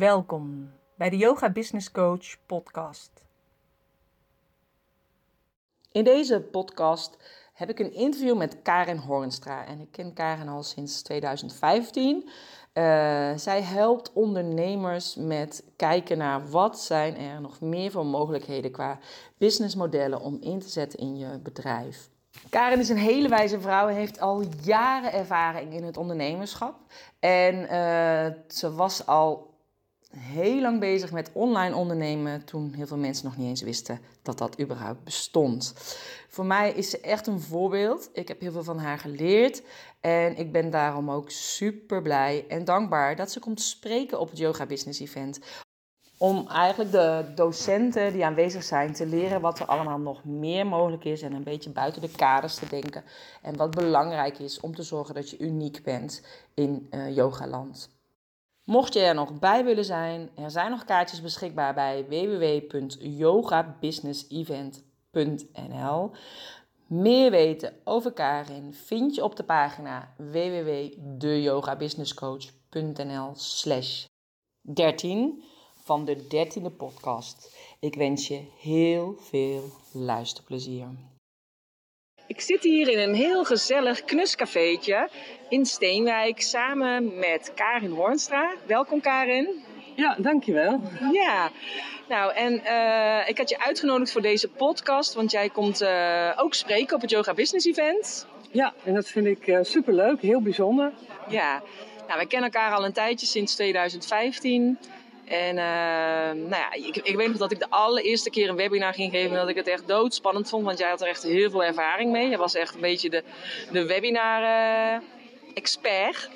Welkom bij de Yoga Business Coach podcast. In deze podcast heb ik een interview met Karen Hornstra. En ik ken Karen al sinds 2015. Uh, zij helpt ondernemers met kijken naar wat zijn er nog meer voor mogelijkheden qua businessmodellen om in te zetten in je bedrijf. Karen is een hele wijze vrouw en heeft al jaren ervaring in het ondernemerschap. En uh, ze was al heel lang bezig met online ondernemen toen heel veel mensen nog niet eens wisten dat dat überhaupt bestond. Voor mij is ze echt een voorbeeld. Ik heb heel veel van haar geleerd en ik ben daarom ook super blij en dankbaar dat ze komt spreken op het Yoga Business Event. Om eigenlijk de docenten die aanwezig zijn te leren wat er allemaal nog meer mogelijk is en een beetje buiten de kaders te denken. En wat belangrijk is om te zorgen dat je uniek bent in uh, yogaland. Mocht je er nog bij willen zijn, er zijn nog kaartjes beschikbaar bij www.yogabusinessevent.nl. Meer weten over Karin vind je op de pagina www.deyogabusinesscoach.nl slash 13 van de 13e podcast. Ik wens je heel veel luisterplezier. Ik zit hier in een heel gezellig knuscafeetje in Steenwijk samen met Karin Hornstra. Welkom Karin. Ja, dankjewel. Ja, nou en uh, ik had je uitgenodigd voor deze podcast, want jij komt uh, ook spreken op het Yoga Business Event. Ja, en dat vind ik uh, superleuk, heel bijzonder. Ja, nou we kennen elkaar al een tijdje, sinds 2015. En uh, nou ja, ik, ik, weet nog dat ik de allereerste keer een webinar ging geven en dat ik het echt doodspannend vond, want jij had er echt heel veel ervaring mee. Je was echt een beetje de, de webinar uh, expert,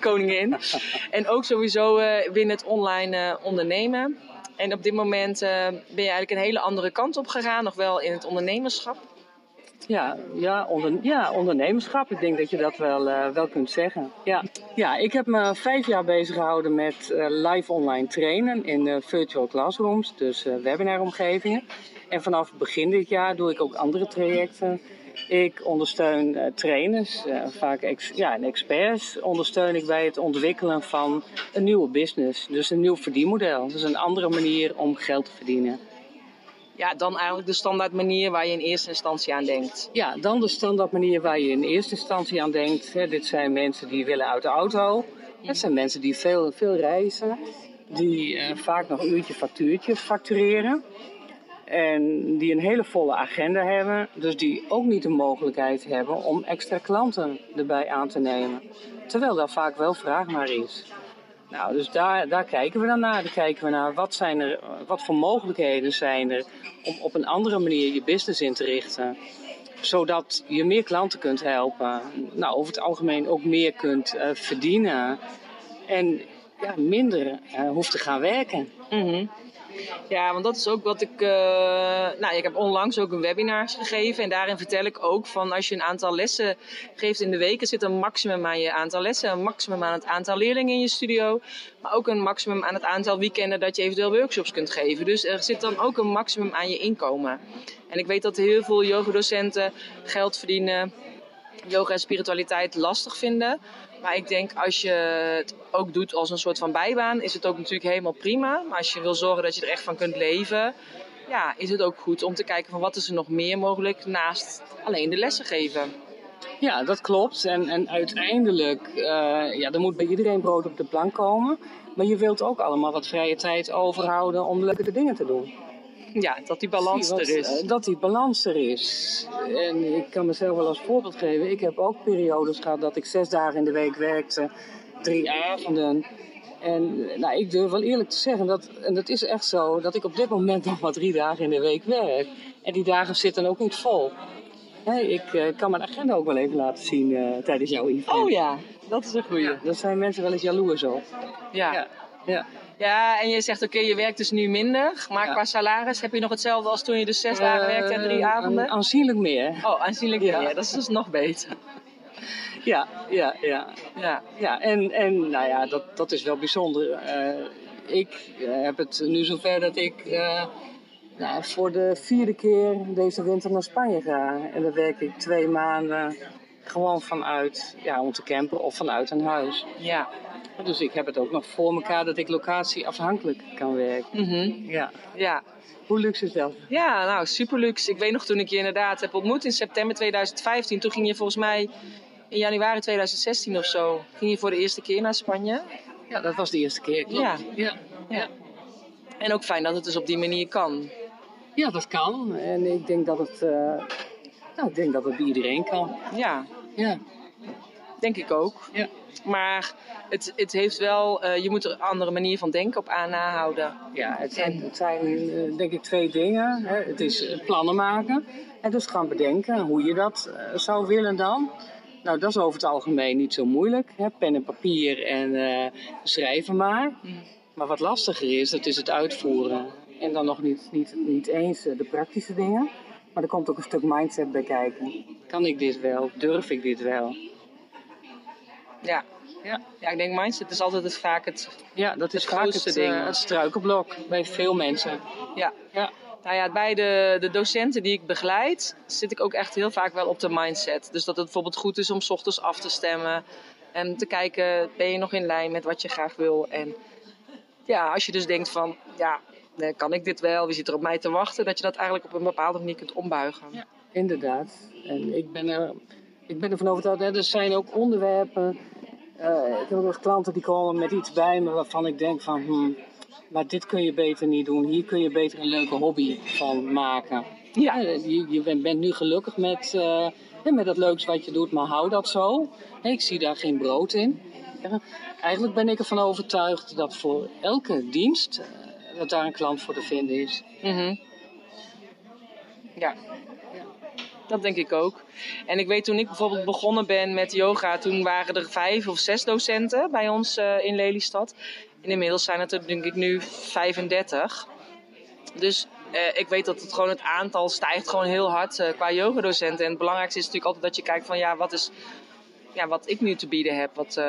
koningin. en ook sowieso uh, binnen het online ondernemen. En op dit moment ben je eigenlijk een hele andere kant op gegaan, nog wel in het ondernemerschap. Ja, ja, ja, ondernemerschap. Ik denk dat je dat wel, uh, wel kunt zeggen. Ja. ja, ik heb me vijf jaar bezig gehouden met uh, live online trainen in uh, virtual classrooms, dus webinaromgevingen. En vanaf begin dit jaar doe ik ook andere trajecten. Ik ondersteun trainers, vaak ja, en experts, ondersteun ik bij het ontwikkelen van een nieuwe business. Dus een nieuw verdienmodel. Dus een andere manier om geld te verdienen ja, dan eigenlijk de standaard manier waar je in eerste instantie aan denkt. Ja, dan de standaard manier waar je in eerste instantie aan denkt. dit zijn mensen die willen uit de auto. Dat zijn mensen die veel, veel reizen. Die uh, vaak nog uurtje factuurtje factureren. En die een hele volle agenda hebben. Dus die ook niet de mogelijkheid hebben om extra klanten erbij aan te nemen. Terwijl daar vaak wel vraag naar is. Nou, dus daar, daar kijken we dan naar. Daar kijken we naar wat, zijn er, wat voor mogelijkheden zijn er om op een andere manier je business in te richten. Zodat je meer klanten kunt helpen. Nou, over het algemeen ook meer kunt uh, verdienen. En ja, minder uh, hoeft te gaan werken. -hmm. Ja, want dat is ook wat ik. Uh, nou, ik heb onlangs ook een webinar gegeven. En daarin vertel ik ook van als je een aantal lessen geeft in de week, er zit een maximum aan je aantal lessen, een maximum aan het aantal leerlingen in je studio. Maar ook een maximum aan het aantal weekenden dat je eventueel workshops kunt geven. Dus er zit dan ook een maximum aan je inkomen. En ik weet dat heel veel yogadocenten geld verdienen, yoga en spiritualiteit lastig vinden. Maar ik denk als je het ook doet als een soort van bijbaan, is het ook natuurlijk helemaal prima. Maar als je wil zorgen dat je er echt van kunt leven, ja, is het ook goed om te kijken van wat is er nog meer mogelijk naast alleen de lessen geven. Ja, dat klopt. En, en uiteindelijk, uh, ja, er moet bij iedereen brood op de plank komen. Maar je wilt ook allemaal wat vrije tijd overhouden om leuke dingen te doen. Ja, dat die balans er is. Eh, dat die balans er is. En ik kan mezelf wel als voorbeeld geven. Ik heb ook periodes gehad dat ik zes dagen in de week werkte, drie avonden. En nou, ik durf wel eerlijk te zeggen, dat, en dat is echt zo, dat ik op dit moment nog maar drie dagen in de week werk. En die dagen zitten ook niet vol. ik uh, kan mijn agenda ook wel even laten zien uh, tijdens jouw event. Oh ja, dat is een goeie. Ja, daar zijn mensen wel eens jaloers op. Ja. ja. Ja. Ja, en je zegt oké, je werkt dus nu minder. Maar qua salaris heb je nog hetzelfde als toen je dus zes dagen werkte en drie avonden? aanzienlijk meer. Oh, aanzienlijk meer. Dat is dus nog beter. Ja, ja, ja. Ja, ja en, en nou ja, dat, dat is wel bijzonder. Uh, ik heb het nu zover dat ik uh, nou, voor de vierde keer deze winter naar Spanje ga. En dan werk ik twee maanden gewoon vanuit, ja, om te campen of vanuit een huis. Ja. Dus ik heb het ook nog voor elkaar dat ik locatieafhankelijk kan werken. Mhm. Ja. Ja. Hoe luxe is dat? ja, nou super luxe. Ik weet nog toen ik je inderdaad heb ontmoet in september 2015. Toen ging je volgens mij in januari 2016 of zo. Ging je voor de eerste keer naar Spanje. Ja, dat was de eerste keer. klopt. Ja. Ja. Ja. En ook fijn dat het dus op die manier kan. ja, dat kan. En ik denk dat het, eh, nou, ik denk dat het bij iedereen kan. Ja, Ja. Denk ik ook. Ja. Maar het, het heeft wel, eh, je moet er een andere manier van denken op aan nahouden. Ja, het zijn, het zijn eh, denk ik twee dingen. Hè. Het is eh, plannen maken en dus gaan bedenken hoe je dat zou willen dan. Nou, dat is over het algemeen niet zo moeilijk. Hè. Pen en papier en schrijven maar. Maar wat lastiger is, dat is het uitvoeren. En dan nog niet, niet, niet eens de praktische dingen. Maar er komt ook een stuk mindset bij kijken. Kan ik dit wel? Durf ik dit wel? Ja. Ja, ja, ik denk mindset is altijd het, vaak het... ja dat is Het vaak het, ding. eh, het struikelblok bij veel mensen. Ja. Ja. Nou ja, bij de, de docenten die ik begeleid, zit ik ook echt heel vaak wel op de mindset. Dus dat het bijvoorbeeld goed is om 's ochtends af te stemmen. En te kijken, ben je nog in lijn met wat je graag wil? En ja, als je dus denkt van, ja, eh, kan ik dit wel? Wie zit er op mij te wachten? Dat je dat eigenlijk op een bepaalde manier kunt ombuigen. Ja, inderdaad. En ik ben, er, ik ben ervan overtuigd, hè, er zijn ook onderwerpen. eh, ik heb ook nog klanten die komen met iets bij me waarvan ik denk van, hmm, maar dit kun je beter niet doen. Hier kun je beter een leuke hobby van maken. Ja. Je, je bent, nu gelukkig met, eh, met dat leuks wat je doet, maar hou dat zo. Ik zie daar geen brood in. Eigenlijk ben ik ervan overtuigd dat voor elke dienst eh, dat daar een klant voor te vinden is. Mhm. Ja. Dat denk ik ook. En ik weet toen ik bijvoorbeeld begonnen ben met yoga, toen waren er vijf of zes docenten bij ons eh, in Lelystad. En inmiddels zijn het er denk ik nu 35. Dus eh, ik weet dat het gewoon het aantal stijgt gewoon heel hard eh, qua yogadocenten. En het belangrijkste is natuurlijk altijd dat je kijkt van ja, wat is ja, wat ik nu te bieden heb, wat,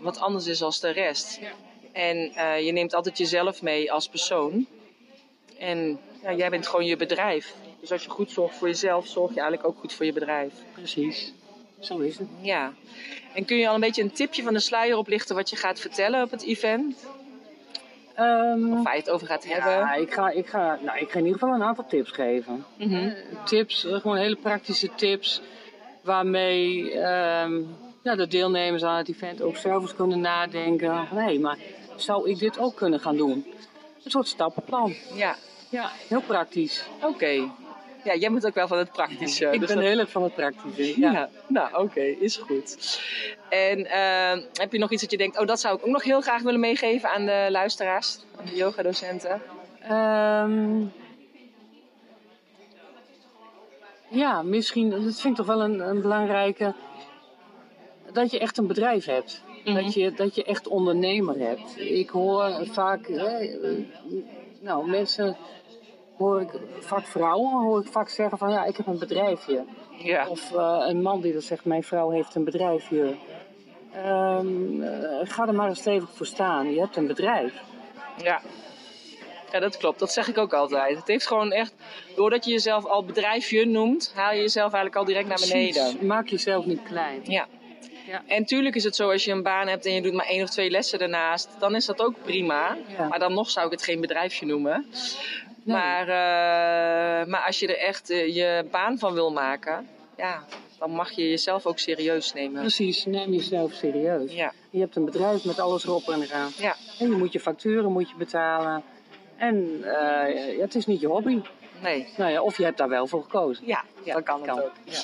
wat anders is als de rest. En je neemt altijd jezelf mee als persoon. En ja, jij bent gewoon je bedrijf. Dus als je goed zorgt voor jezelf, zorg je eigenlijk ook goed voor je bedrijf. Precies, zo is het. Ja. En kun je al een beetje een tipje van de sluier oplichten wat je gaat vertellen op het event? Ehm, Waar je het over gaat hebben? Ja, ik ga, ik, ga, nou, ik ga in ieder geval een aantal tips geven. Mhm. Tips, eh, gewoon hele praktische tips. Waarmee ehm, ja, de deelnemers aan het event ook zelf eens kunnen nadenken. van, Hé, maar zou ik dit ook kunnen gaan doen? Een soort stappenplan. Ja, Ja, heel praktisch. oké. Ja, jij bent ook wel van het praktische. ik dus ben dat- heel erg van het praktische. Ja, Ja. nou oké, is goed. En eh, heb je nog iets dat je denkt, oh dat zou ik ook nog heel graag willen meegeven aan de luisteraars, aan de yogadocenten? Ehm, ja, misschien, dat vind ik toch wel een, een belangrijke. Dat je echt een bedrijf hebt. Mhm. dat, je, dat je echt ondernemer hebt. Ik hoor vaak, hè, nou mensen, hoor ik, vaak vrouwen, hoor ik vaak zeggen van ja, ik heb een bedrijfje. Ja. Of eh, een man die dat zegt, mijn vrouw heeft een bedrijfje. Ehm, eh, ga er maar eens stevig voor staan. Je hebt een bedrijf. Ja. Ja, dat klopt. Dat zeg ik ook altijd. Het heeft gewoon echt, doordat je jezelf al bedrijfje noemt, haal je jezelf eigenlijk al direct naar beneden. Precies. Maak jezelf niet klein. Ja. Ja. En tuurlijk is het zo, als je een baan hebt en je doet maar één of twee lessen daarnaast, dan is dat ook prima. Ja. Maar dan nog zou ik het geen bedrijfje noemen. Nee. Maar, eh, maar als je er echt eh, je baan van wil maken, ja, dan mag je jezelf ook serieus nemen. Precies, neem jezelf serieus. Ja, Je hebt een bedrijf met alles erop en eraan. ja, En je moet je facturen moet je betalen. En eh, ja, het is niet je hobby. nee. Nou ja, of je hebt daar wel voor gekozen. Ja, Ja, dat kan, ook. Hey,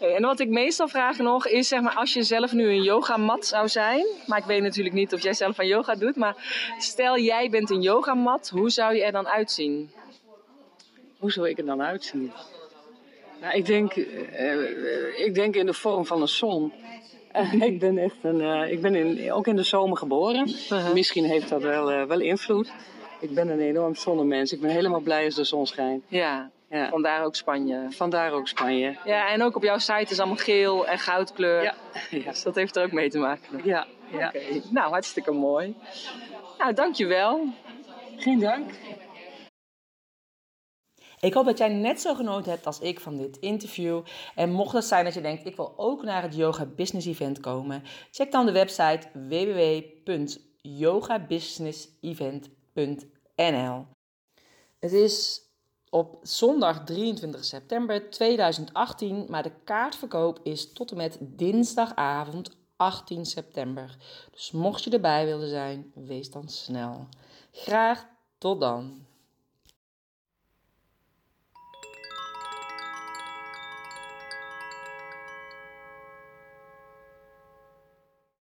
En wat ik meestal vraag nog is, zeg maar, als je zelf nu een yogamat zou zijn, maar ik weet natuurlijk niet of jij zelf aan yoga doet, maar stel jij bent een yogamat, hoe zou je er dan uitzien? Hoe zou ik er dan uitzien? Nou, ik denk, eh, ik denk in de vorm van een zon. Eh, ik ben echt een, eh, ik ben in, ook in de zomer geboren. Uh-huh. Misschien heeft dat wel, eh, wel invloed. Ik ben een enorm zonnemens. Ik ben helemaal blij als de zon schijnt. Ja, Ja. vandaar ook Spanje. Vandaar ook Spanje. Ja, en ook op jouw site is allemaal geel en goudkleur. Ja, ja, Dus dat heeft er ook mee te maken. ja. ja. Oké, Nou, hartstikke mooi. Nou, dankjewel. Geen dank. Ik hoop dat jij net zo genoten hebt als ik van dit interview. En mocht het zijn dat je denkt, ik wil ook naar het Yoga Business Event komen, check dan de website www.yogabusinessevent.nl. Het is op zondag 23 september 2018, maar de kaartverkoop is tot en met dinsdagavond 18 september. Dus mocht je erbij willen zijn, wees dan snel. Graag tot dan.